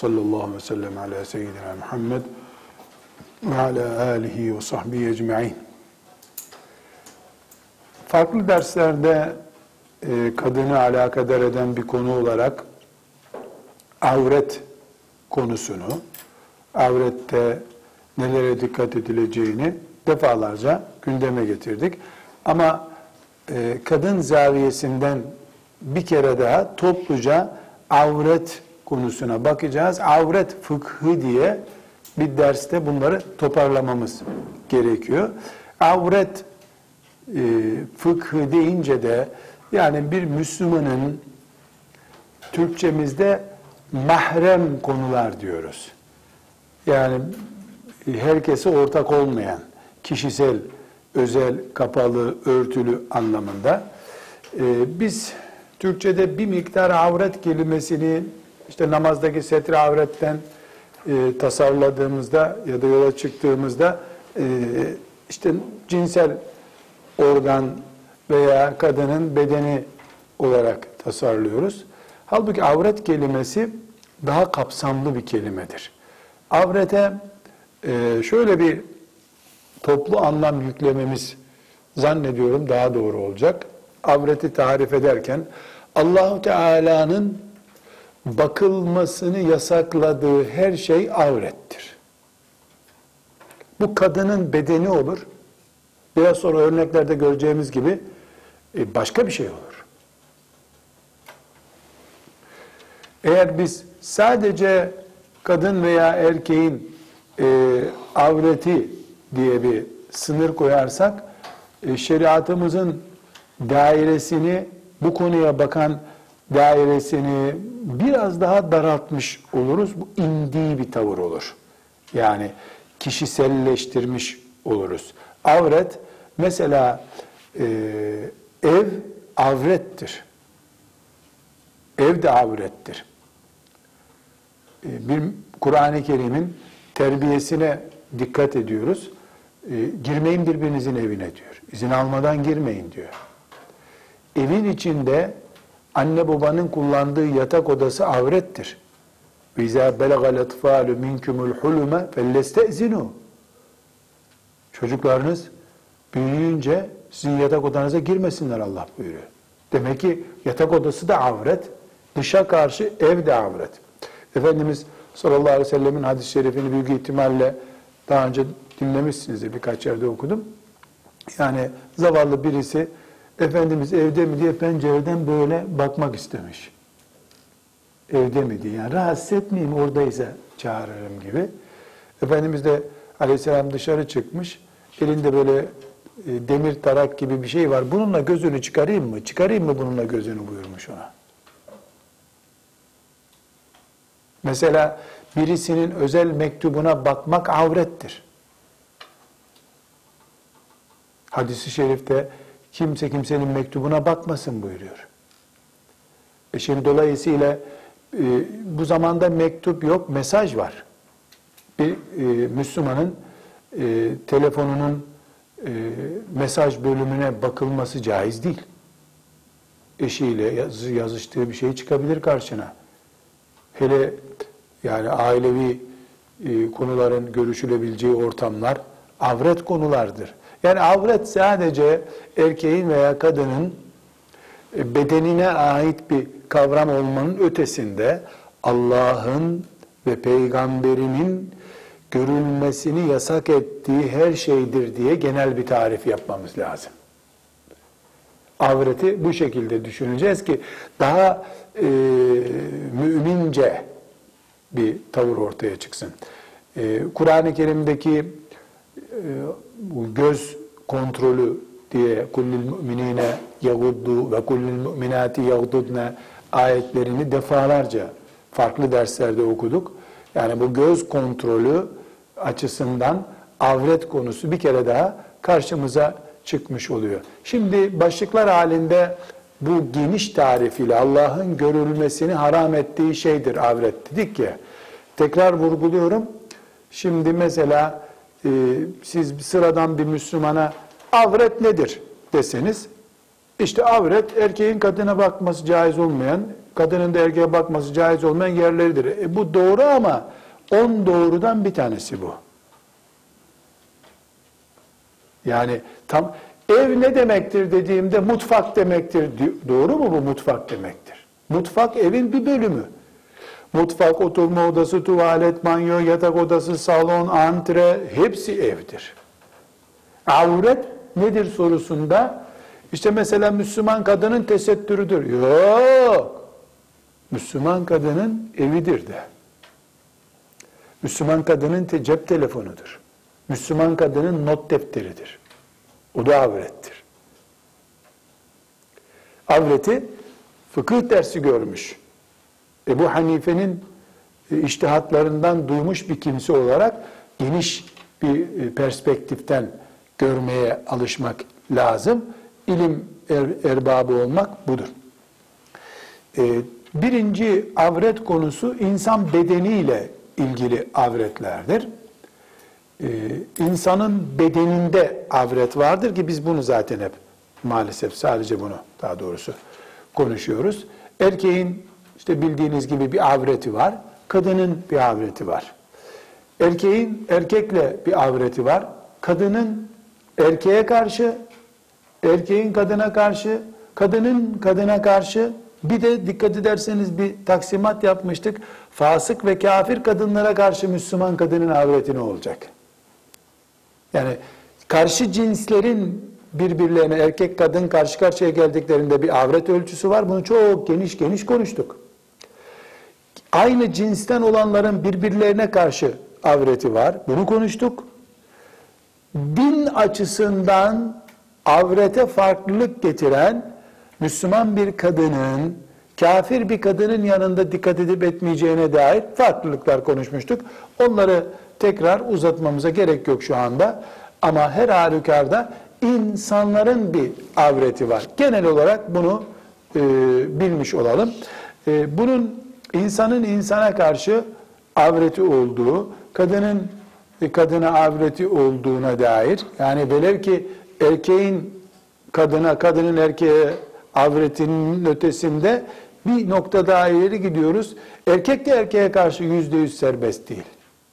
Sallallahu ve sellem ala seyyidina Muhammed ve ala alihi ve sahbihi ecma'in. Farklı derslerde e, kadını alakadar eden bir konu olarak avret konusunu, avrette nelere dikkat edileceğini defalarca gündeme getirdik. Ama e, kadın zaviyesinden bir kere daha topluca avret konusuna bakacağız. Avret fıkhı diye bir derste bunları toparlamamız gerekiyor. Avret e, fıkhı deyince de yani bir Müslümanın Türkçemizde mahrem konular diyoruz. Yani herkese ortak olmayan, kişisel, özel, kapalı, örtülü anlamında. Ee, biz Türkçe'de bir miktar avret kelimesini işte namazdaki setri avretten e, tasarladığımızda ya da yola çıktığımızda e, işte cinsel organ veya kadının bedeni olarak tasarlıyoruz. Halbuki avret kelimesi daha kapsamlı bir kelimedir. Avrete e, şöyle bir toplu anlam yüklememiz zannediyorum daha doğru olacak. Avreti tarif ederken Allahu Teala'nın bakılmasını yasakladığı her şey avrettir. Bu kadının bedeni olur. Biraz sonra örneklerde göreceğimiz gibi e, başka bir şey olur. Eğer biz sadece kadın veya erkeğin e, avreti diye bir sınır koyarsak e, şeriatımızın dairesini bu konuya bakan dairesini biraz daha daraltmış oluruz. Bu indiği bir tavır olur. Yani kişiselleştirmiş oluruz. Avret mesela e, ev avrettir. Ev de avrettir. E, bir Kur'an-ı Kerim'in terbiyesine dikkat ediyoruz. E, girmeyin birbirinizin evine diyor. İzin almadan girmeyin diyor. Evin içinde anne babanın kullandığı yatak odası avrettir. وَاِذَا بَلَغَ الْاَطْفَالُ مِنْكُمُ الْحُلُمَ فَلَّسْتَئْزِنُوا Çocuklarınız büyüyünce sizin yatak odanıza girmesinler Allah buyuruyor. Demek ki yatak odası da avret, dışa karşı ev de avret. Efendimiz sallallahu aleyhi ve sellemin hadis-i şerifini büyük ihtimalle daha önce dinlemişsinizdir, birkaç yerde okudum. Yani zavallı birisi Efendimiz evde mi diye pencereden böyle bakmak istemiş. Evde mi diye. Yani rahatsız etmeyeyim oradaysa çağırırım gibi. Efendimiz de aleyhisselam dışarı çıkmış. Elinde böyle e, demir tarak gibi bir şey var. Bununla gözünü çıkarayım mı? Çıkarayım mı bununla gözünü buyurmuş ona. Mesela birisinin özel mektubuna bakmak avrettir. Hadis-i şerifte kimse kimsenin mektubuna bakmasın buyuruyor. E şimdi dolayısıyla e, bu zamanda mektup yok, mesaj var. Bir e, Müslümanın e, telefonunun e, mesaj bölümüne bakılması caiz değil. Eşiyle yaz, yazıştığı bir şey çıkabilir karşına. Hele yani ailevi e, konuların görüşülebileceği ortamlar avret konulardır. Yani avret sadece erkeğin veya kadının e, bedenine ait bir kavram olmanın ötesinde Allah'ın ve peygamberinin görülmesini yasak ettiği her şeydir diye genel bir tarif yapmamız lazım. Avreti bu şekilde düşüneceğiz ki daha e, mümince bir tavır ortaya çıksın. E, Kur'an-ı Kerim'deki e, bu göz kontrolü diye kullil müminine yaguddu ve kullil müminati yagdudne ayetlerini defalarca farklı derslerde okuduk. Yani bu göz kontrolü açısından avret konusu bir kere daha karşımıza çıkmış oluyor. Şimdi başlıklar halinde bu geniş tarifiyle Allah'ın görülmesini haram ettiği şeydir avret dedik ya. Tekrar vurguluyorum. Şimdi mesela e, siz sıradan bir Müslümana avret nedir deseniz İşte avret erkeğin kadına bakması caiz olmayan, kadının da erkeğe bakması caiz olmayan yerleridir. E, bu doğru ama on doğrudan bir tanesi bu. Yani tam ev ne demektir dediğimde mutfak demektir. Doğru mu bu mutfak demektir? Mutfak evin bir bölümü. Mutfak, oturma odası, tuvalet, banyo, yatak odası, salon, antre hepsi evdir. Avret nedir sorusunda işte mesela Müslüman kadının tesettürüdür. Yok. Müslüman kadının evidir de. Müslüman kadının te cep telefonudur. Müslüman kadının not defteridir. O da avrettir. Avreti fıkıh dersi görmüş. Ebu Hanife'nin e, iştihatlarından duymuş bir kimse olarak geniş bir e, perspektiften görmeye alışmak lazım. İlim er, erbabı olmak budur. E, birinci avret konusu insan bedeniyle ilgili avretlerdir. İnsanın bedeninde avret vardır ki biz bunu zaten hep maalesef sadece bunu daha doğrusu konuşuyoruz. Erkeğin işte bildiğiniz gibi bir avreti var. Kadının bir avreti var. Erkeğin erkekle bir avreti var. Kadının erkeğe karşı, erkeğin kadına karşı, kadının kadına karşı bir de dikkat ederseniz bir taksimat yapmıştık. Fasık ve kafir kadınlara karşı Müslüman kadının avreti ne olacak? Yani karşı cinslerin birbirlerine erkek kadın karşı karşıya geldiklerinde bir avret ölçüsü var. Bunu çok geniş geniş konuştuk aynı cinsten olanların birbirlerine karşı avreti var. Bunu konuştuk. Din açısından avrete farklılık getiren Müslüman bir kadının kafir bir kadının yanında dikkat edip etmeyeceğine dair farklılıklar konuşmuştuk. Onları tekrar uzatmamıza gerek yok şu anda. Ama her halükarda insanların bir avreti var. Genel olarak bunu e, bilmiş olalım. E, bunun insanın insana karşı avreti olduğu, kadının kadına avreti olduğuna dair, yani velev ki erkeğin kadına, kadının erkeğe avretinin ötesinde bir nokta daha ileri gidiyoruz. Erkek de erkeğe karşı yüzde yüz serbest değil.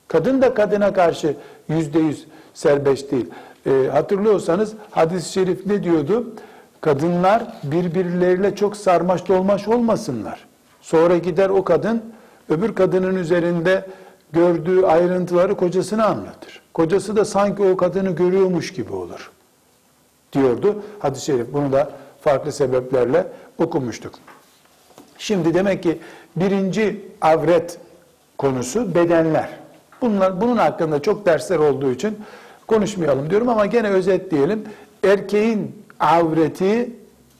Kadın da kadına karşı yüzde yüz serbest değil. E, hatırlıyorsanız hadis-i şerif ne diyordu? Kadınlar birbirleriyle çok sarmaş dolmaş olmasınlar. Sonra gider o kadın öbür kadının üzerinde gördüğü ayrıntıları kocasına anlatır. Kocası da sanki o kadını görüyormuş gibi olur. Diyordu hadis-i şerif. Bunu da farklı sebeplerle okumuştuk. Şimdi demek ki birinci avret konusu bedenler. Bunlar, bunun hakkında çok dersler olduğu için konuşmayalım diyorum ama gene özetleyelim. Erkeğin avreti,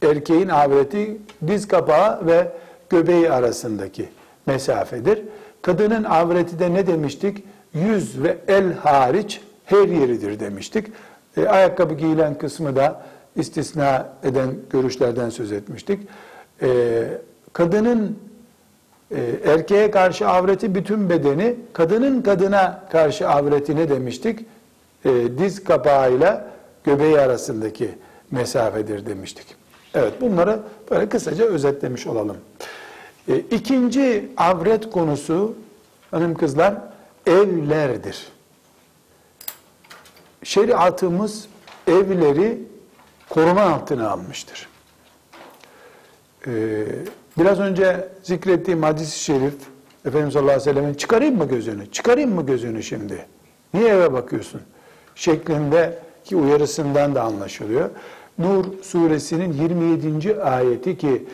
erkeğin avreti diz kapağı ve göbeği arasındaki mesafedir. Kadının avreti de ne demiştik? Yüz ve el hariç her yeridir demiştik. E, ayakkabı giyilen kısmı da istisna eden görüşlerden söz etmiştik. E, kadının e, erkeğe karşı avreti bütün bedeni, kadının kadına karşı avreti ne demiştik? E, diz kapağıyla göbeği arasındaki mesafedir demiştik. Evet bunları böyle kısaca özetlemiş olalım. E, ikinci avret konusu hanım kızlar evlerdir. Şeriatımız evleri koruma altına almıştır. Ee, biraz önce zikrettiğim hadis-i şerif Efendimiz sallallahu aleyhi ve sellem'in çıkarayım mı gözünü, çıkarayım mı gözünü şimdi? Niye eve bakıyorsun? Şeklindeki uyarısından da anlaşılıyor. Nur suresinin 27. ayeti ki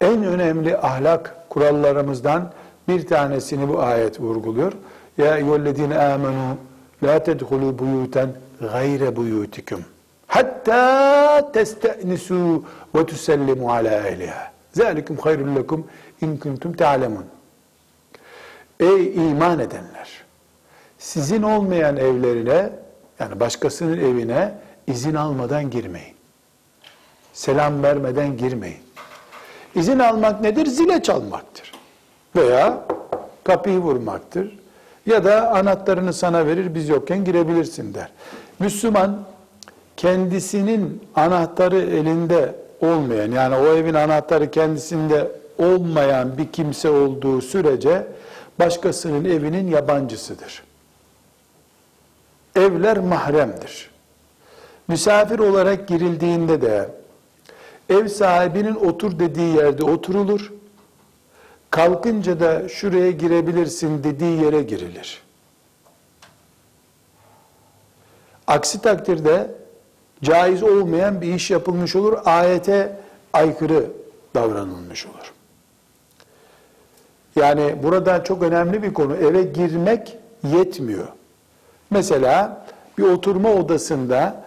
en önemli ahlak kurallarımızdan bir tanesini bu ayet vurguluyor. Ya eyyühellezine amenu la tedhulu buyuten gayre buyutikum hatta testenisu ve tusellimu ala ehliha. Zalikum hayrun lekum in kuntum ta'lemun. Ey iman edenler! Sizin olmayan evlerine yani başkasının evine izin almadan girmeyin. Selam vermeden girmeyin. İzin almak nedir? Zile çalmaktır. Veya kapıyı vurmaktır. Ya da anahtarını sana verir, biz yokken girebilirsin der. Müslüman kendisinin anahtarı elinde olmayan yani o evin anahtarı kendisinde olmayan bir kimse olduğu sürece başkasının evinin yabancısıdır. Evler mahremdir. Misafir olarak girildiğinde de ev sahibinin otur dediği yerde oturulur. Kalkınca da şuraya girebilirsin dediği yere girilir. Aksi takdirde caiz olmayan bir iş yapılmış olur. Ayete aykırı davranılmış olur. Yani burada çok önemli bir konu. Eve girmek yetmiyor. Mesela bir oturma odasında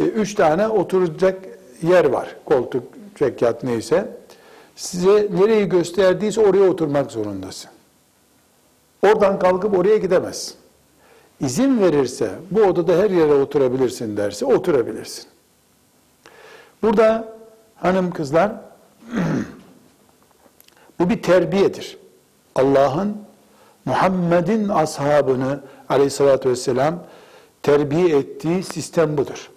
e, üç tane oturacak yer var. Koltuk, çekyat neyse. Size nereyi gösterdiyse oraya oturmak zorundasın. Oradan kalkıp oraya gidemezsin. İzin verirse bu odada her yere oturabilirsin derse oturabilirsin. Burada hanım kızlar bu bir terbiyedir. Allah'ın Muhammed'in ashabını aleyhissalatü vesselam terbiye ettiği sistem budur.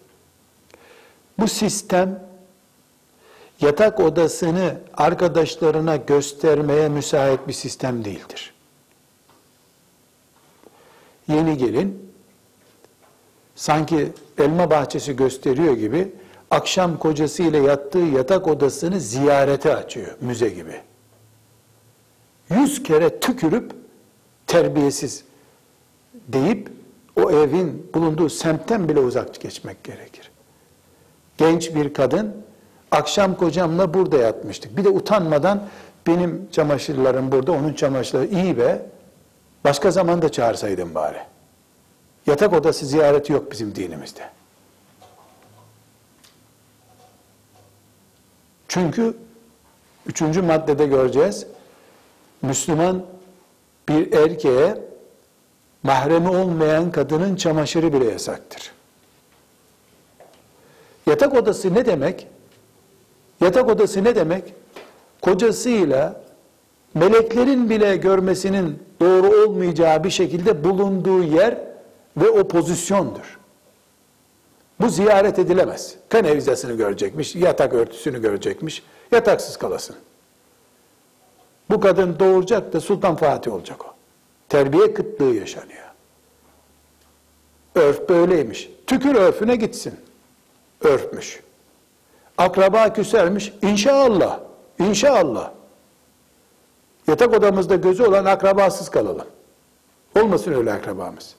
Bu sistem yatak odasını arkadaşlarına göstermeye müsait bir sistem değildir. Yeni gelin sanki elma bahçesi gösteriyor gibi akşam kocasıyla yattığı yatak odasını ziyarete açıyor müze gibi. Yüz kere tükürüp terbiyesiz deyip o evin bulunduğu semtten bile uzak geçmek gerekir. Genç bir kadın akşam kocamla burada yatmıştık. Bir de utanmadan benim çamaşırlarım burada, onun çamaşırları iyi be. Başka zaman da çağırsaydın bari. Yatak odası ziyareti yok bizim dinimizde. Çünkü üçüncü maddede göreceğiz. Müslüman bir erkeğe mahremi olmayan kadının çamaşırı bile yasaktır. Yatak odası ne demek? Yatak odası ne demek? Kocasıyla meleklerin bile görmesinin doğru olmayacağı bir şekilde bulunduğu yer ve o pozisyondur. Bu ziyaret edilemez. Kanevizasını görecekmiş, yatak örtüsünü görecekmiş, yataksız kalasın. Bu kadın doğuracak da Sultan Fatih olacak o. Terbiye kıtlığı yaşanıyor. Örf böyleymiş. Tükür örfüne gitsin. Örfmüş. Akraba küsermiş. İnşallah. İnşallah. Yatak odamızda gözü olan akrabasız kalalım. Olmasın öyle akrabamız.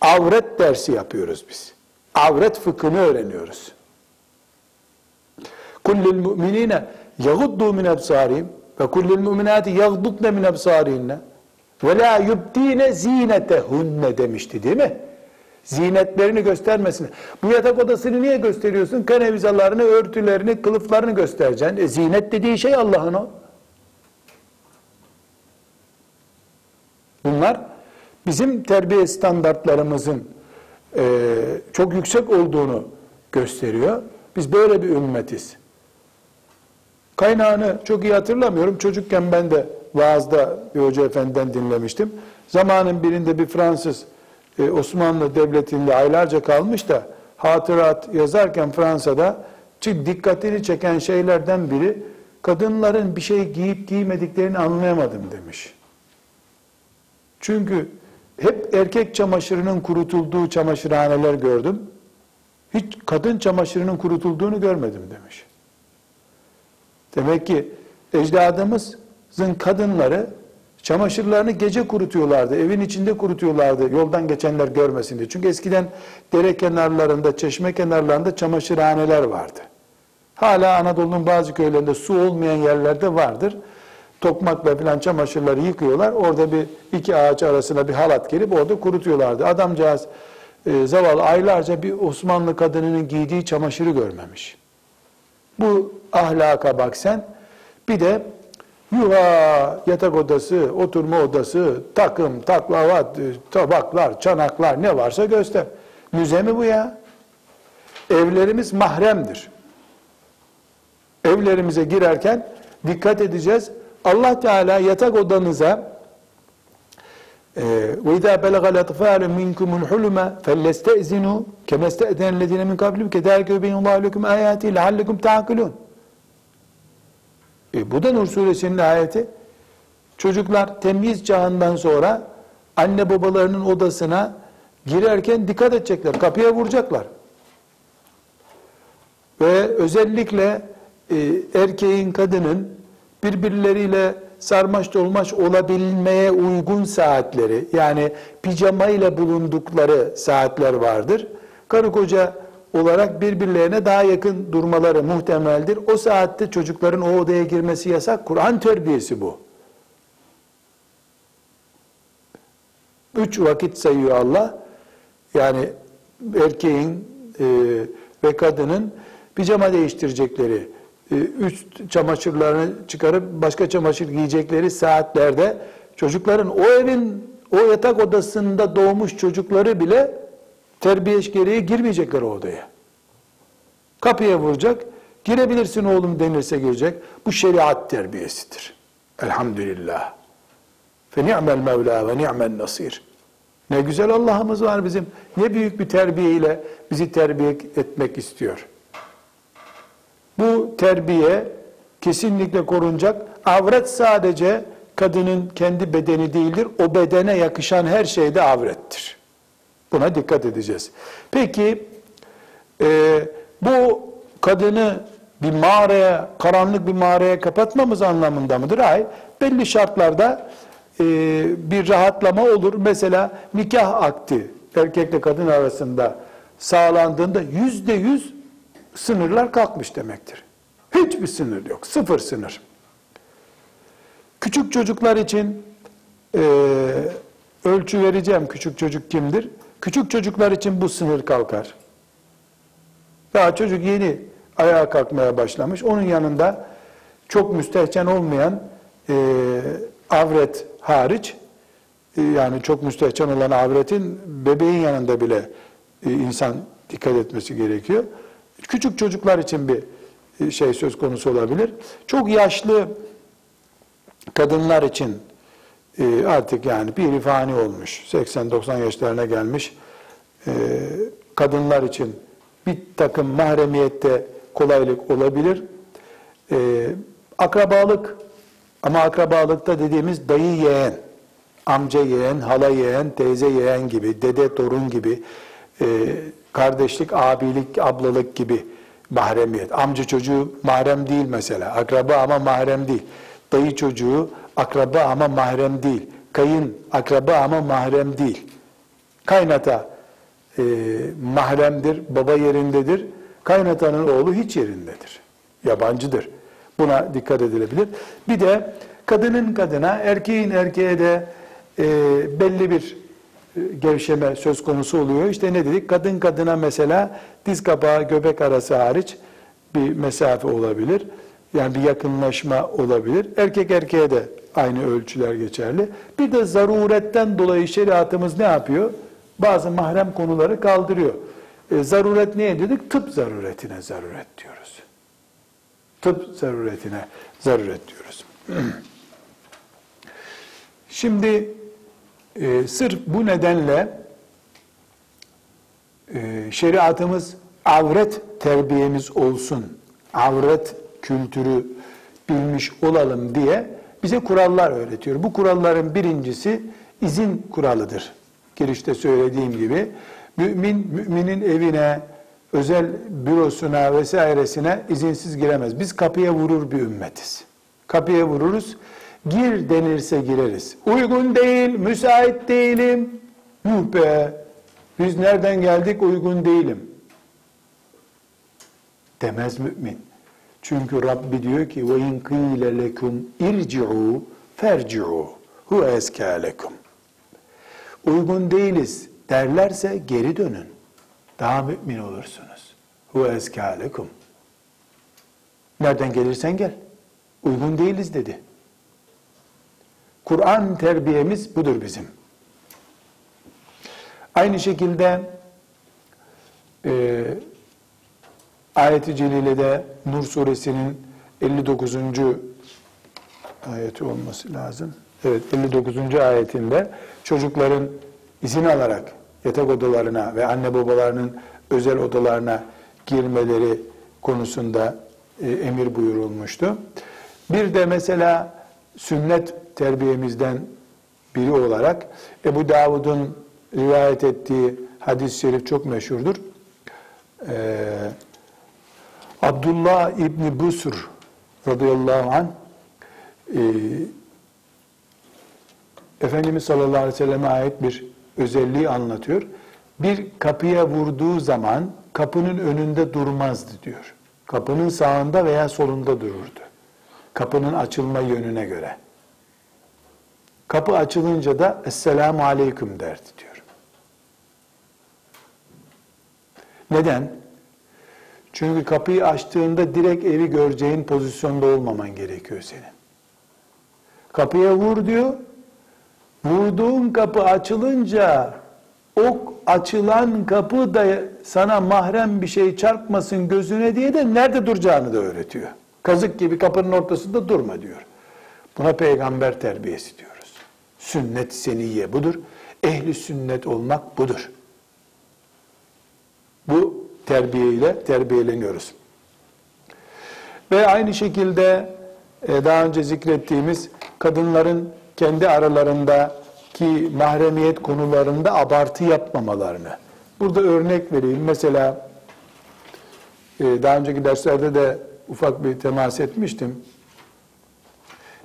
Avret dersi yapıyoruz biz. Avret fıkhını öğreniyoruz. Kullil mu'minine yaguddu min ebsarihim ve kullil mu'minati yagdudne min ebsarihinne ve la yubdine zinetehunne demişti değil mi? Zinetlerini göstermesin. Bu yatak odasını niye gösteriyorsun? Kanevizalarını, örtülerini, kılıflarını göstereceksin. E, zinet dediği şey Allah'ın o. Bunlar bizim terbiye standartlarımızın e, çok yüksek olduğunu gösteriyor. Biz böyle bir ümmetiz. Kaynağını çok iyi hatırlamıyorum. Çocukken ben de vaazda bir hoca efendiden dinlemiştim. Zamanın birinde bir Fransız e, Osmanlı Devleti'nde aylarca kalmış da hatırat yazarken Fransa'da dikkatini çeken şeylerden biri kadınların bir şey giyip giymediklerini anlayamadım demiş. Çünkü hep erkek çamaşırının kurutulduğu çamaşırhaneler gördüm. Hiç kadın çamaşırının kurutulduğunu görmedim demiş. Demek ki ecdadımızın kadınları çamaşırlarını gece kurutuyorlardı. Evin içinde kurutuyorlardı. Yoldan geçenler görmesin diye. Çünkü eskiden dere kenarlarında, çeşme kenarlarında çamaşırhaneler vardı. Hala Anadolu'nun bazı köylerinde su olmayan yerlerde vardır tokmakla falan çamaşırları yıkıyorlar. Orada bir iki ağaç arasına bir halat gelip orada kurutuyorlardı. Adamcağız e, zavallı aylarca bir Osmanlı kadınının giydiği çamaşırı görmemiş. Bu ahlaka bak sen. Bir de yuva, yatak odası, oturma odası, takım, taklavat, e, tabaklar, çanaklar ne varsa göster. Müze mi bu ya? Evlerimiz mahremdir. Evlerimize girerken dikkat edeceğiz. Allah Teala yatak odanıza وَاِذَا بَلَغَ الْاَطْفَالُ مِنْكُمُ الْحُلُمَ فَلَّسْتَئْزِنُوا كَمَا اسْتَأْذَنَ الَّذِينَ مِنْ قَبْلِكُمْ كَذَٰلِكَ يُبَيِّنُ اللّٰهُ لَكُمْ آيَاتِهِ لَعَلَّكُمْ تَعْقِلُونَ e, bu da Nur suresinin ayeti. Çocuklar temyiz çağından sonra anne babalarının odasına girerken dikkat edecekler. Kapıya vuracaklar. Ve özellikle e, erkeğin, kadının birbirleriyle sarmaş dolmaş olabilmeye uygun saatleri, yani pijama ile bulundukları saatler vardır. Karı koca olarak birbirlerine daha yakın durmaları muhtemeldir. O saatte çocukların o odaya girmesi yasak. Kur'an terbiyesi bu. Üç vakit sayıyor Allah. Yani erkeğin e, ve kadının pijama değiştirecekleri, e, üst çamaşırlarını çıkarıp başka çamaşır giyecekleri saatlerde çocukların o evin o yatak odasında doğmuş çocukları bile terbiye gereği girmeyecekler o odaya. Kapıya vuracak, girebilirsin oğlum denirse girecek. Bu şeriat terbiyesidir. Elhamdülillah. Fe ni'mel mevla ve ni'mel nasir. Ne güzel Allah'ımız var bizim. Ne büyük bir terbiye ile bizi terbiye etmek istiyor. Bu terbiye kesinlikle korunacak. Avret sadece kadının kendi bedeni değildir. O bedene yakışan her şey de avrettir. Buna dikkat edeceğiz. Peki e, bu kadını bir mağaraya, karanlık bir mağaraya kapatmamız anlamında mıdır? Hayır. Belli şartlarda e, bir rahatlama olur. Mesela nikah akti erkekle kadın arasında sağlandığında yüzde yüz sınırlar kalkmış demektir. Hiçbir sınır yok. Sıfır sınır. Küçük çocuklar için e, ölçü vereceğim küçük çocuk kimdir? Küçük çocuklar için bu sınır kalkar. Daha çocuk yeni ayağa kalkmaya başlamış. Onun yanında çok müstehcen olmayan e, avret hariç, e, yani çok müstehcen olan avretin bebeğin yanında bile e, insan dikkat etmesi gerekiyor. Küçük çocuklar için bir e, şey söz konusu olabilir. Çok yaşlı kadınlar için e, artık yani bir ifani olmuş, 80-90 yaşlarına gelmiş e, kadınlar için bir takım mahremiyette kolaylık olabilir. Akrabalık ama akrabalıkta dediğimiz dayı yeğen, amca yeğen, hala yeğen, teyze yeğen gibi, dede torun gibi, kardeşlik, abilik, ablalık gibi mahremiyet. Amca çocuğu mahrem değil mesela. Akraba ama mahrem değil. Dayı çocuğu akraba ama mahrem değil. Kayın akraba ama mahrem değil. Kaynata e, mahremdir, baba yerindedir. Kaynatanın oğlu hiç yerindedir. Yabancıdır. Buna dikkat edilebilir. Bir de kadının kadına, erkeğin erkeğe de e, belli bir e, gevşeme söz konusu oluyor. İşte ne dedik? Kadın kadına mesela diz kapağı göbek arası hariç bir mesafe olabilir. Yani bir yakınlaşma olabilir. Erkek erkeğe de aynı ölçüler geçerli. Bir de zaruretten dolayı şeriatımız ne yapıyor? Bazı mahrem konuları kaldırıyor. E, zaruret neye dedik? Tıp zaruretine zaruret diyoruz. Tıp zaruretine zaruret diyoruz. Şimdi e, sırf bu nedenle e, şeriatımız avret terbiyemiz olsun, avret kültürü bilmiş olalım diye bize kurallar öğretiyor. Bu kuralların birincisi izin kuralıdır. Girişte söylediğim gibi mümin müminin evine, özel bürosuna vesairesine izinsiz giremez. Biz kapıya vurur bir ümmetiz. Kapıya vururuz. Gir denirse gireriz. Uygun değil, müsait değilim. Yuh be, biz nereden geldik uygun değilim. Demez mümin. Çünkü Rabbi diyor ki ve in qile lekum irci'u ferci'u hu eska lekum. Uygun değiliz derlerse geri dönün. Daha mümin olursunuz. Hu eska lekum. Nereden gelirsen gel. Uygun değiliz dedi. Kur'an terbiyemiz budur bizim. Aynı şekilde e, ayet-i celilede Nur suresinin 59. ayeti olması lazım. Evet 59. ayetinde çocukların izin alarak yatak odalarına ve anne babalarının özel odalarına girmeleri konusunda e, emir buyurulmuştu. Bir de mesela sünnet terbiyemizden biri olarak Ebu Davud'un rivayet ettiği hadis-i şerif çok meşhurdur. Ee, Abdullah İbni Busr radıyallahu anh e, Efendimiz sallallahu aleyhi ve selleme ait bir özelliği anlatıyor. Bir kapıya vurduğu zaman kapının önünde durmazdı diyor. Kapının sağında veya solunda dururdu. Kapının açılma yönüne göre. Kapı açılınca da Esselamu Aleyküm derdi diyor. Neden? Çünkü kapıyı açtığında direkt evi göreceğin pozisyonda olmaman gerekiyor senin. Kapıya vur diyor. Vurduğun kapı açılınca o açılan kapı da sana mahrem bir şey çarpmasın gözüne diye de nerede duracağını da öğretiyor. Kazık gibi kapının ortasında durma diyor. Buna peygamber terbiyesi diyoruz. Sünnet seniye budur. Ehli sünnet olmak budur. Bu terbiyeyle terbiyeleniyoruz. Ve aynı şekilde e, daha önce zikrettiğimiz kadınların kendi aralarındaki mahremiyet konularında abartı yapmamalarını. Burada örnek vereyim. Mesela e, daha önceki derslerde de ufak bir temas etmiştim.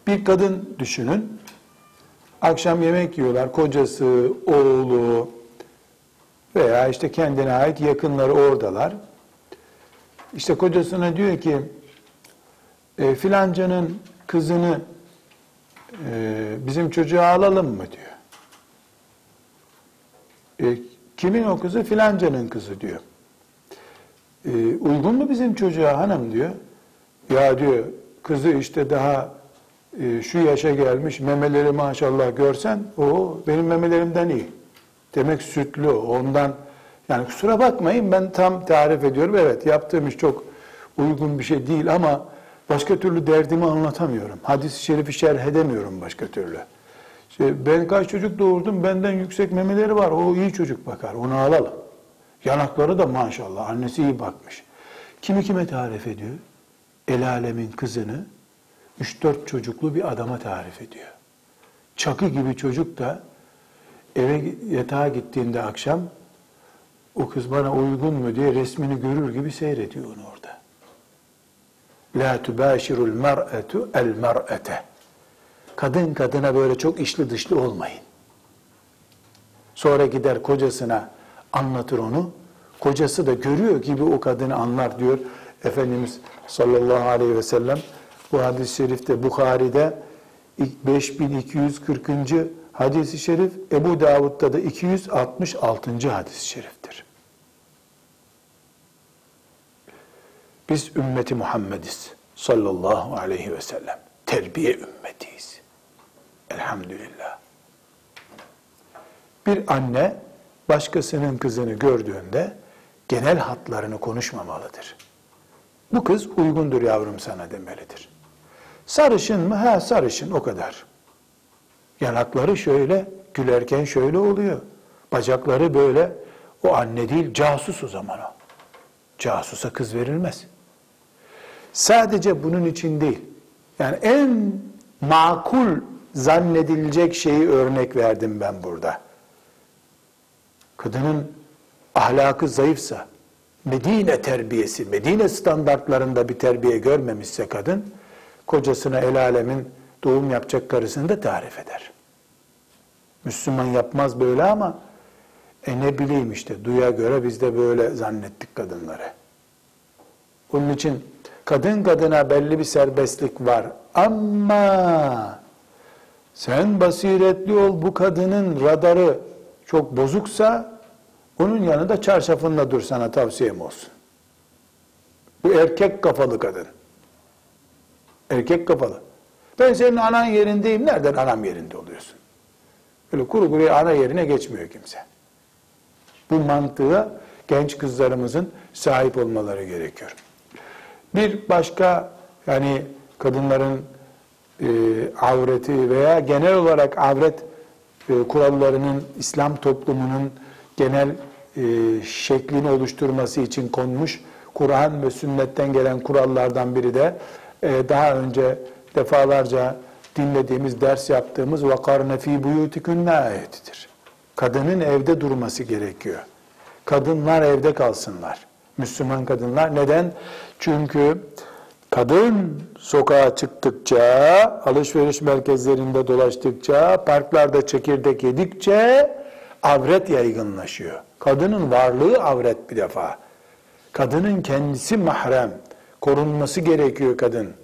Bir kadın düşünün. Akşam yemek yiyorlar. Kocası, oğlu veya işte kendine ait yakınları oradalar. İşte kocasına diyor ki e, filancanın kızını e, bizim çocuğa alalım mı diyor. E, kimin o kızı? Filancanın kızı diyor. E, uygun mu bizim çocuğa hanım diyor. Ya diyor kızı işte daha e, şu yaşa gelmiş memeleri maşallah görsen o benim memelerimden iyi. Demek sütlü ondan yani kusura bakmayın ben tam tarif ediyorum. Evet yaptığım iş çok uygun bir şey değil ama başka türlü derdimi anlatamıyorum. Hadis-i şerifi şerh edemiyorum başka türlü. İşte ben kaç çocuk doğurdum benden yüksek memeleri var o iyi çocuk bakar onu alalım. Yanakları da maşallah annesi iyi bakmış. Kimi kime tarif ediyor? El alemin kızını 3-4 çocuklu bir adama tarif ediyor. Çakı gibi çocuk da eve yatağa gittiğinde akşam o kız bana uygun mu diye resmini görür gibi seyrediyor onu orada. La tubâşirul mer'etu el mer'ete. Kadın kadına böyle çok işli dışlı olmayın. Sonra gider kocasına anlatır onu. Kocası da görüyor gibi o kadını anlar diyor Efendimiz sallallahu aleyhi ve sellem. Bu hadis-i şerifte Bukhari'de 5240. hadis-i şerif, Ebu Davud'da da 266. hadis-i şeriftir. Biz ümmeti Muhammediz sallallahu aleyhi ve sellem. Terbiye ümmetiyiz. Elhamdülillah. Bir anne başkasının kızını gördüğünde genel hatlarını konuşmamalıdır. Bu kız uygundur yavrum sana demelidir. Sarışın mı? Ha sarışın o kadar. Yanakları şöyle, gülerken şöyle oluyor. Bacakları böyle. O anne değil, casus o zaman o. Casusa kız verilmez. Sadece bunun için değil. Yani en makul zannedilecek şeyi örnek verdim ben burada. Kadının ahlakı zayıfsa, Medine terbiyesi, Medine standartlarında bir terbiye görmemişse kadın, kocasına el alemin doğum yapacak karısını da tarif eder. Müslüman yapmaz böyle ama e ne bileyim işte duya göre biz de böyle zannettik kadınları. Onun için kadın kadına belli bir serbestlik var ama sen basiretli ol bu kadının radarı çok bozuksa onun yanında çarşafınla dur sana tavsiyem olsun. Bu erkek kafalı kadın. Erkek kafalı. Ben senin anan yerindeyim. Nereden anam yerinde oluyorsun? Böyle kuru kuruya ana yerine geçmiyor kimse. Bu mantığa genç kızlarımızın sahip olmaları gerekiyor. Bir başka yani kadınların e, avreti veya genel olarak avret e, kurallarının İslam toplumunun genel e, şeklini oluşturması için konmuş Kur'an ve sünnetten gelen kurallardan biri de e, daha önce defalarca dinlediğimiz, ders yaptığımız وَقَرْنَ ف۪ي بُيُوتِكُنَّ ayetidir. Kadının evde durması gerekiyor. Kadınlar evde kalsınlar. Müslüman kadınlar. Neden? Çünkü kadın sokağa çıktıkça, alışveriş merkezlerinde dolaştıkça, parklarda çekirdek yedikçe avret yaygınlaşıyor. Kadının varlığı avret bir defa. Kadının kendisi mahrem. Korunması gerekiyor kadın.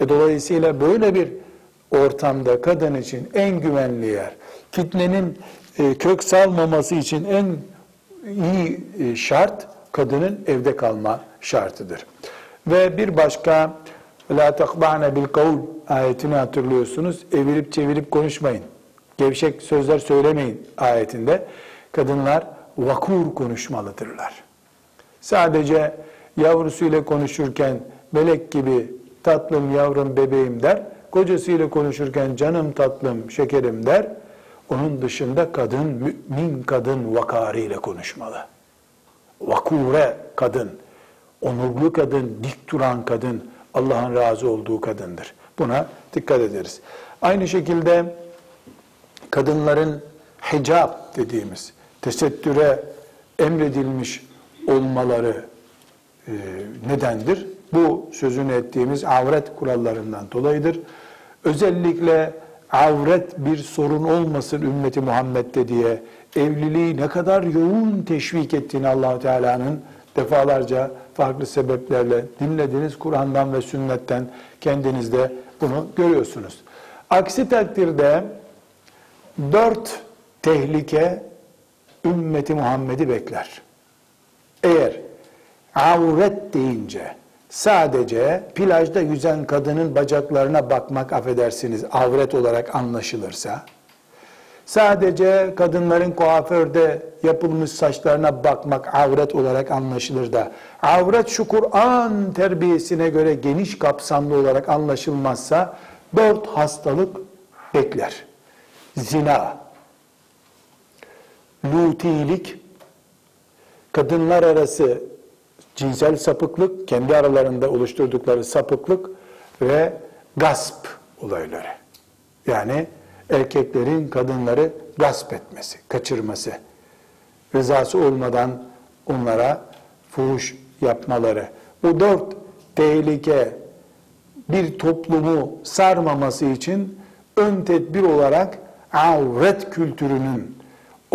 E dolayısıyla böyle bir ortamda kadın için en güvenli yer, fitnenin e, kök salmaması için en iyi e, şart kadının evde kalma şartıdır. Ve bir başka la takba'ne bil kavl ayetini hatırlıyorsunuz. Evirip çevirip konuşmayın. Gevşek sözler söylemeyin ayetinde. Kadınlar vakur konuşmalıdırlar. Sadece yavrusuyla konuşurken melek gibi tatlım yavrum bebeğim der. Kocasıyla konuşurken canım tatlım şekerim der. Onun dışında kadın mümin kadın vakarıyla konuşmalı. Vakure kadın, onurlu kadın, dik duran kadın, Allah'ın razı olduğu kadındır. Buna dikkat ederiz. Aynı şekilde kadınların hicab dediğimiz tesettüre emredilmiş olmaları e, nedendir? Bu sözünü ettiğimiz avret kurallarından dolayıdır. Özellikle avret bir sorun olmasın ümmeti Muhammed'de diye evliliği ne kadar yoğun teşvik ettiğini allah Teala'nın defalarca farklı sebeplerle dinlediğiniz Kur'an'dan ve sünnetten kendiniz de bunu görüyorsunuz. Aksi takdirde dört tehlike ümmeti Muhammed'i bekler. Eğer avret deyince sadece plajda yüzen kadının bacaklarına bakmak affedersiniz avret olarak anlaşılırsa, sadece kadınların kuaförde yapılmış saçlarına bakmak avret olarak anlaşılır da, avret şu Kur'an terbiyesine göre geniş kapsamlı olarak anlaşılmazsa, dört hastalık bekler. Zina, lutilik, kadınlar arası cinsel sapıklık, kendi aralarında oluşturdukları sapıklık ve gasp olayları. Yani erkeklerin kadınları gasp etmesi, kaçırması, rızası olmadan onlara fuhuş yapmaları. Bu dört tehlike bir toplumu sarmaması için ön tedbir olarak avret kültürünün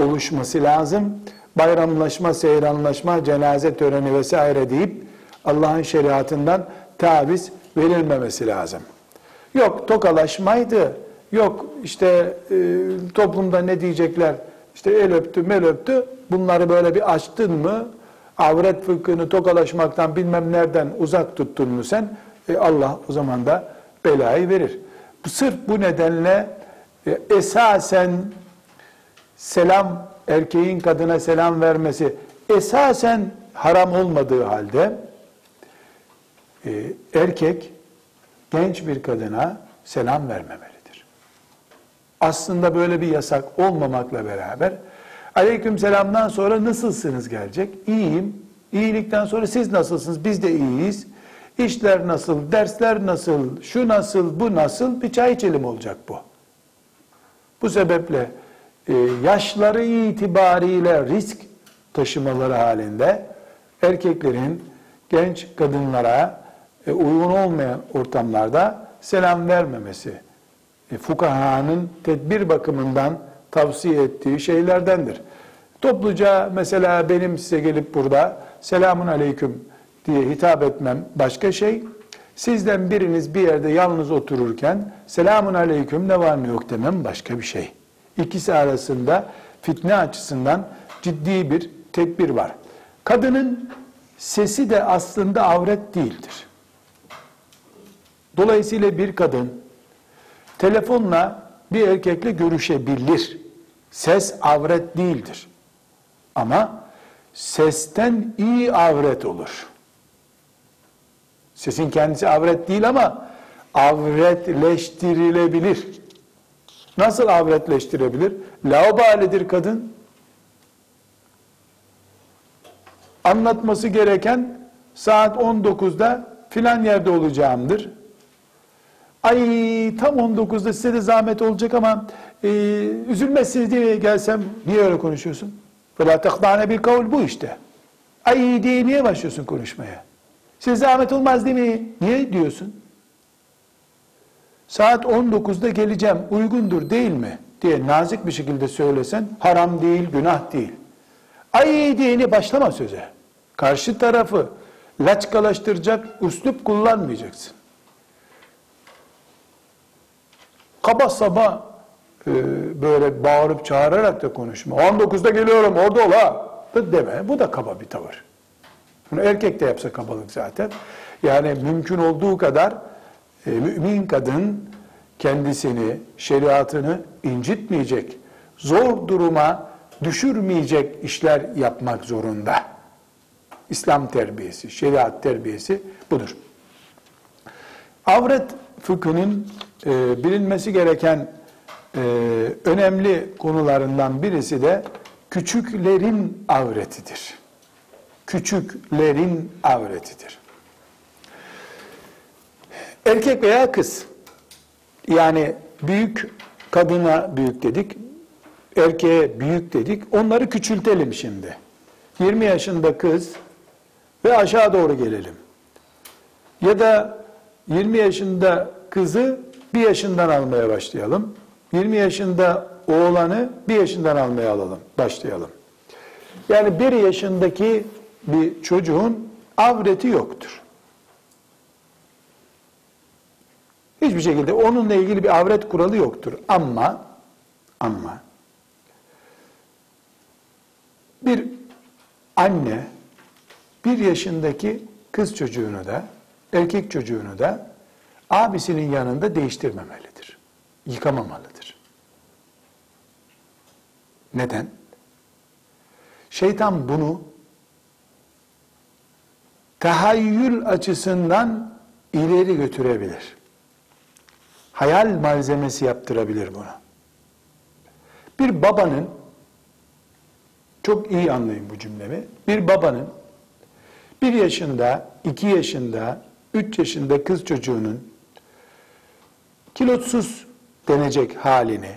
oluşması lazım bayramlaşma, seyranlaşma, cenaze töreni vesaire deyip Allah'ın şeriatından taviz verilmemesi lazım. Yok tokalaşmaydı, yok işte e, toplumda ne diyecekler, işte el öptü, mel öptü, bunları böyle bir açtın mı, avret fıkhını tokalaşmaktan bilmem nereden uzak tuttun mu sen, e, Allah o zaman da belayı verir. Sırf bu nedenle e, esasen selam erkeğin kadına selam vermesi esasen haram olmadığı halde e, erkek genç bir kadına selam vermemelidir. Aslında böyle bir yasak olmamakla beraber aleyküm selamdan sonra nasılsınız gelecek? İyiyim. İyilikten sonra siz nasılsınız? Biz de iyiyiz. İşler nasıl? Dersler nasıl? Şu nasıl? Bu nasıl? Bir çay içelim olacak bu. Bu sebeple e, yaşları itibariyle risk taşımaları halinde erkeklerin genç kadınlara e, uygun olmayan ortamlarda selam vermemesi e, fukahanın tedbir bakımından tavsiye ettiği şeylerdendir. Topluca mesela benim size gelip burada selamun aleyküm diye hitap etmem başka şey. Sizden biriniz bir yerde yalnız otururken selamun aleyküm ne var ne yok demem başka bir şey. İkisi arasında fitne açısından ciddi bir tedbir var. Kadının sesi de aslında avret değildir. Dolayısıyla bir kadın telefonla bir erkekle görüşebilir. Ses avret değildir. Ama sesten iyi avret olur. Sesin kendisi avret değil ama avretleştirilebilir. Nasıl avretleştirebilir? Laubalidir kadın. Anlatması gereken saat 19'da filan yerde olacağımdır. Ay tam 19'da size de zahmet olacak ama e, üzülmezsiniz diye gelsem niye öyle konuşuyorsun? Fela tehdane bir kavul bu işte. Ay diye niye başlıyorsun konuşmaya? Size zahmet olmaz değil mi? Niye diyorsun? Saat 19'da geleceğim uygundur değil mi? diye nazik bir şekilde söylesen haram değil, günah değil. Ay diyeni başlama söze. Karşı tarafı laçkalaştıracak üslup kullanmayacaksın. Kaba saba e, böyle bağırıp çağırarak da konuşma. 19'da geliyorum orada ol ha. Da deme. Bu da kaba bir tavır. Bunu erkek de yapsa kabalık zaten. Yani mümkün olduğu kadar e, mümin kadın kendisini, şeriatını incitmeyecek, zor duruma düşürmeyecek işler yapmak zorunda. İslam terbiyesi, şeriat terbiyesi budur. Avret fıkhının e, bilinmesi gereken e, önemli konularından birisi de küçüklerin avretidir. Küçüklerin avretidir. Erkek veya kız, yani büyük kadına büyük dedik, erkeğe büyük dedik, onları küçültelim şimdi. 20 yaşında kız ve aşağı doğru gelelim. Ya da 20 yaşında kızı bir yaşından almaya başlayalım. 20 yaşında oğlanı bir yaşından almaya alalım, başlayalım. Yani bir yaşındaki bir çocuğun avreti yoktur. Hiçbir şekilde onunla ilgili bir avret kuralı yoktur. Ama ama bir anne bir yaşındaki kız çocuğunu da erkek çocuğunu da abisinin yanında değiştirmemelidir. Yıkamamalıdır. Neden? Şeytan bunu tahayyül açısından ileri götürebilir. Hayal malzemesi yaptırabilir buna. Bir babanın çok iyi anlayın bu cümlemi. Bir babanın bir yaşında, iki yaşında, üç yaşında kız çocuğunun kilotsuz denecek halini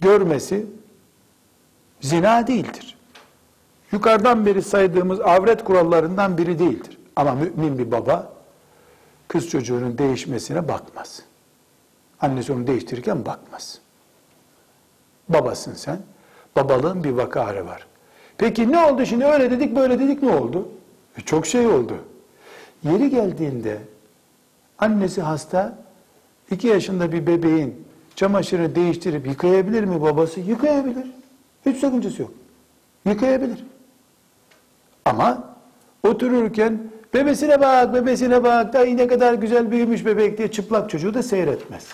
görmesi zina değildir. Yukarıdan beri saydığımız avret kurallarından biri değildir. Ama mümin bir baba kız çocuğunun değişmesine bakmaz. Annesi onu değiştirirken bakmaz. Babasın sen. Babalığın bir vakarı var. Peki ne oldu şimdi öyle dedik böyle dedik ne oldu? E çok şey oldu. Yeri geldiğinde annesi hasta, iki yaşında bir bebeğin çamaşırını değiştirip yıkayabilir mi babası? Yıkayabilir. Hiç sakıncası yok. Yıkayabilir. Ama otururken bebesine bak, bebesine bak, da ne kadar güzel büyümüş bebek diye çıplak çocuğu da seyretmez.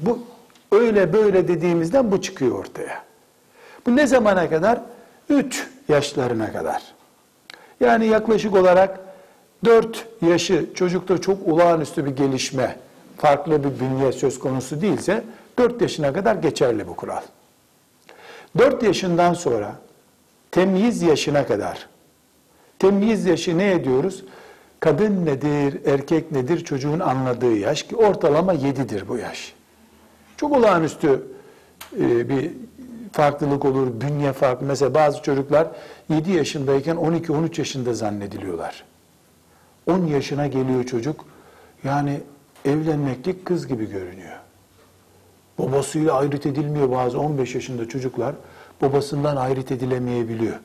Bu öyle böyle dediğimizden bu çıkıyor ortaya. Bu ne zamana kadar? 3 yaşlarına kadar. Yani yaklaşık olarak 4 yaşı çocukta çok olağanüstü bir gelişme, farklı bir bünye söz konusu değilse 4 yaşına kadar geçerli bu kural. 4 yaşından sonra temyiz yaşına kadar, temyiz yaşı ne ediyoruz? Kadın nedir, erkek nedir çocuğun anladığı yaş ki ortalama 7'dir bu yaş. Çok olağanüstü e, bir farklılık olur, bünye farklı. Mesela bazı çocuklar 7 yaşındayken 12-13 yaşında zannediliyorlar. 10 yaşına geliyor çocuk, yani evlenmeklik kız gibi görünüyor. Babasıyla ayrıt edilmiyor bazı 15 yaşında çocuklar, babasından ayrıt edilemeyebiliyor.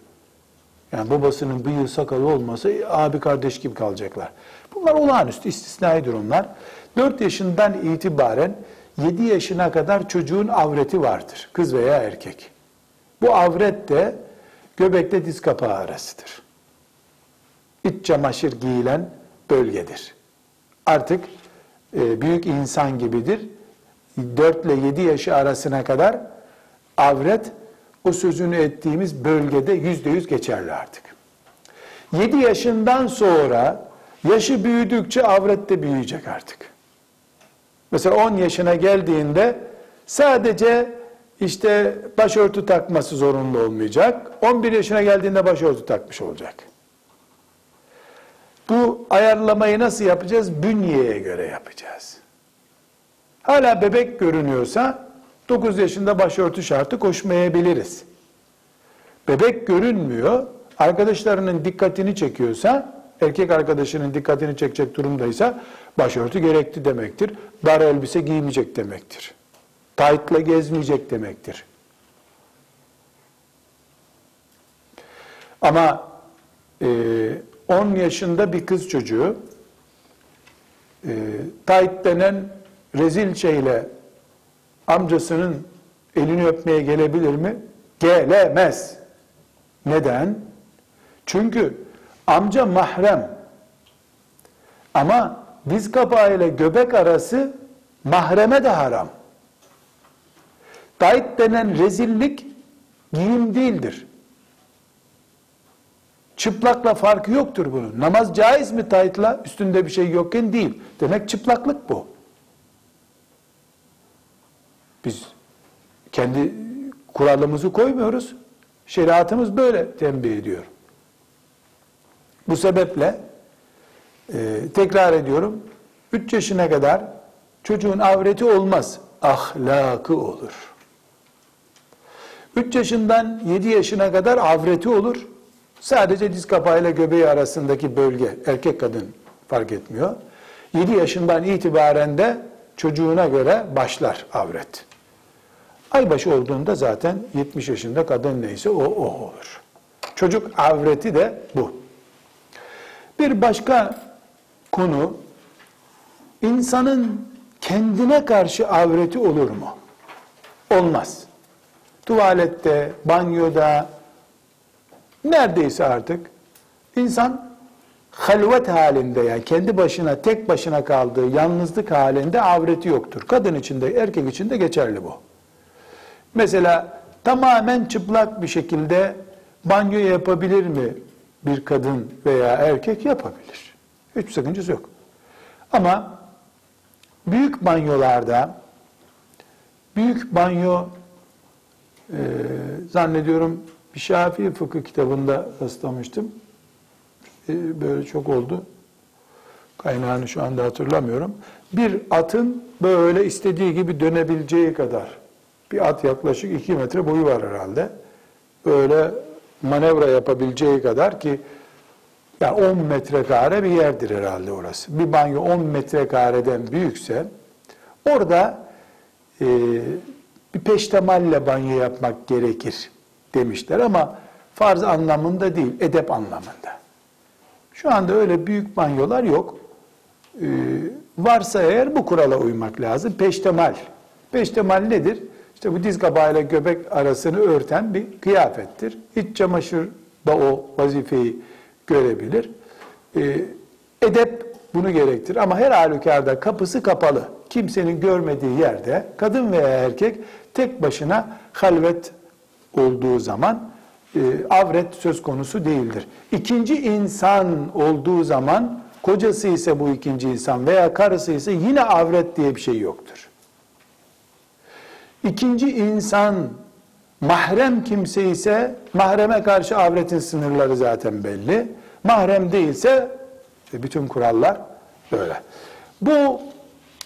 Yani babasının bıyığı sakalı olmasa abi kardeş gibi kalacaklar. Bunlar olağanüstü, istisnaidir onlar. 4 yaşından itibaren 7 yaşına kadar çocuğun avreti vardır. Kız veya erkek. Bu avret de göbekle diz kapağı arasıdır. İç çamaşır giyilen bölgedir. Artık e, büyük insan gibidir. 4 ile 7 yaşı arasına kadar avret o sözünü ettiğimiz bölgede yüzde yüz geçerli artık. 7 yaşından sonra yaşı büyüdükçe avret de büyüyecek artık. Mesela 10 yaşına geldiğinde sadece işte başörtü takması zorunlu olmayacak. 11 yaşına geldiğinde başörtü takmış olacak. Bu ayarlamayı nasıl yapacağız? Bünyeye göre yapacağız. Hala bebek görünüyorsa 9 yaşında başörtü şartı koşmayabiliriz. Bebek görünmüyor, arkadaşlarının dikkatini çekiyorsa, erkek arkadaşının dikkatini çekecek durumdaysa başörtü gerekti demektir. Dar elbise giymeyecek demektir. Taytla gezmeyecek demektir. Ama e, 10 yaşında bir kız çocuğu e, tayt denen rezil şeyle amcasının elini öpmeye gelebilir mi? Gelemez. Neden? Çünkü amca mahrem. Ama diz kapağı ile göbek arası mahreme de haram. Tayt denen rezillik giyim değildir. Çıplakla farkı yoktur bunun. Namaz caiz mi taytla? Üstünde bir şey yokken değil. Demek çıplaklık bu. Biz kendi kuralımızı koymuyoruz. Şeriatımız böyle tembih ediyor. Bu sebeple e, tekrar ediyorum 3 yaşına kadar çocuğun avreti olmaz. Ahlakı olur. 3 yaşından 7 yaşına kadar avreti olur. Sadece diz kapağıyla göbeği arasındaki bölge erkek kadın fark etmiyor. 7 yaşından itibaren de çocuğuna göre başlar avret. Aybaşı olduğunda zaten 70 yaşında kadın neyse o o olur. Çocuk avreti de bu. Bir başka konu insanın kendine karşı avreti olur mu? Olmaz. Tuvalette, banyoda, neredeyse artık insan halvet halinde yani kendi başına tek başına kaldığı yalnızlık halinde avreti yoktur. Kadın için de erkek için de geçerli bu. Mesela tamamen çıplak bir şekilde banyo yapabilir mi bir kadın veya erkek yapabilir. Hiç sakıncası yok. Ama büyük banyolarda büyük banyo e, zannediyorum bir Şafii fıkıh kitabında rastlamıştım. E, böyle çok oldu. Kaynağını şu anda hatırlamıyorum. Bir atın böyle istediği gibi dönebileceği kadar bir at yaklaşık 2 metre boyu var herhalde. Böyle manevra yapabileceği kadar ki yani 10 metrekare bir yerdir herhalde orası. Bir banyo 10 metrekareden büyükse orada e, bir peştemalle banyo yapmak gerekir demişler ama farz anlamında değil, edep anlamında. Şu anda öyle büyük banyolar yok. Ee, varsa eğer bu kurala uymak lazım. Peştemal. Peştemal nedir? İşte bu diz kapağıyla göbek arasını örten bir kıyafettir. İç çamaşır da o vazifeyi görebilir. Ee, edep bunu gerektir. Ama her halükarda kapısı kapalı. Kimsenin görmediği yerde kadın veya erkek tek başına halvet olduğu zaman e, avret söz konusu değildir. İkinci insan olduğu zaman kocası ise bu ikinci insan veya karısı ise yine avret diye bir şey yoktur. İkinci insan mahrem kimse ise mahreme karşı avretin sınırları zaten belli. Mahrem değilse e, bütün kurallar böyle. Bu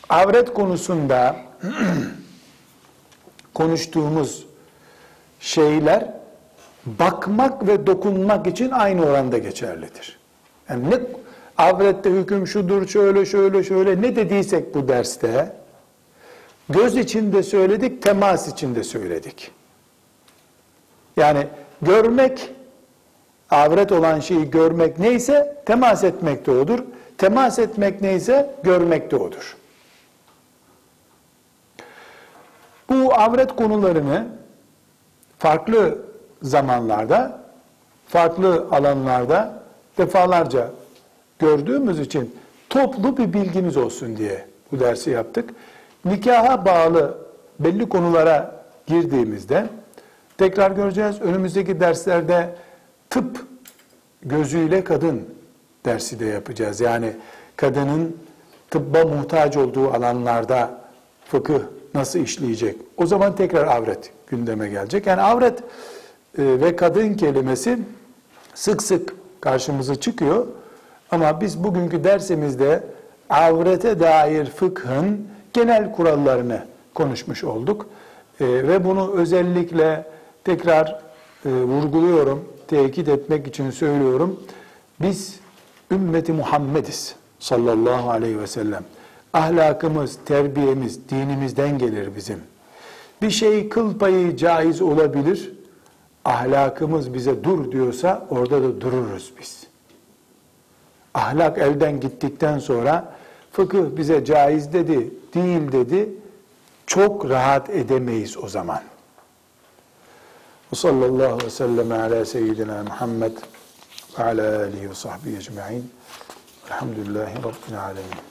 avret konusunda konuştuğumuz şeyler bakmak ve dokunmak için aynı oranda geçerlidir. Yani ne avrette hüküm şudur, şöyle şöyle şöyle ne dediysek bu derste göz içinde söyledik, temas içinde söyledik. Yani görmek avret olan şeyi görmek neyse temas etmek de odur. Temas etmek neyse görmek de odur. Bu avret konularını farklı zamanlarda, farklı alanlarda defalarca gördüğümüz için toplu bir bilgimiz olsun diye bu dersi yaptık. Nikaha bağlı belli konulara girdiğimizde tekrar göreceğiz. Önümüzdeki derslerde tıp gözüyle kadın dersi de yapacağız. Yani kadının tıbba muhtaç olduğu alanlarda fıkıh nasıl işleyecek? O zaman tekrar avret gündeme gelecek. Yani avret e, ve kadın kelimesi sık sık karşımıza çıkıyor. Ama biz bugünkü dersimizde avrete dair fıkhın genel kurallarını konuşmuş olduk. E, ve bunu özellikle tekrar e, vurguluyorum, tekit etmek için söylüyorum. Biz ümmeti Muhammediz sallallahu aleyhi ve sellem. Ahlakımız, terbiyemiz, dinimizden gelir bizim. Bir şey kıl payı caiz olabilir. Ahlakımız bize dur diyorsa orada da dururuz biz. Ahlak elden gittikten sonra fıkıh bize caiz dedi, değil dedi. Çok rahat edemeyiz o zaman. Ve sallallahu aleyhi ve sellem ala seyyidina Muhammed ve ala alihi ve sahbihi ecma'in. Elhamdülillahi Rabbil alemin.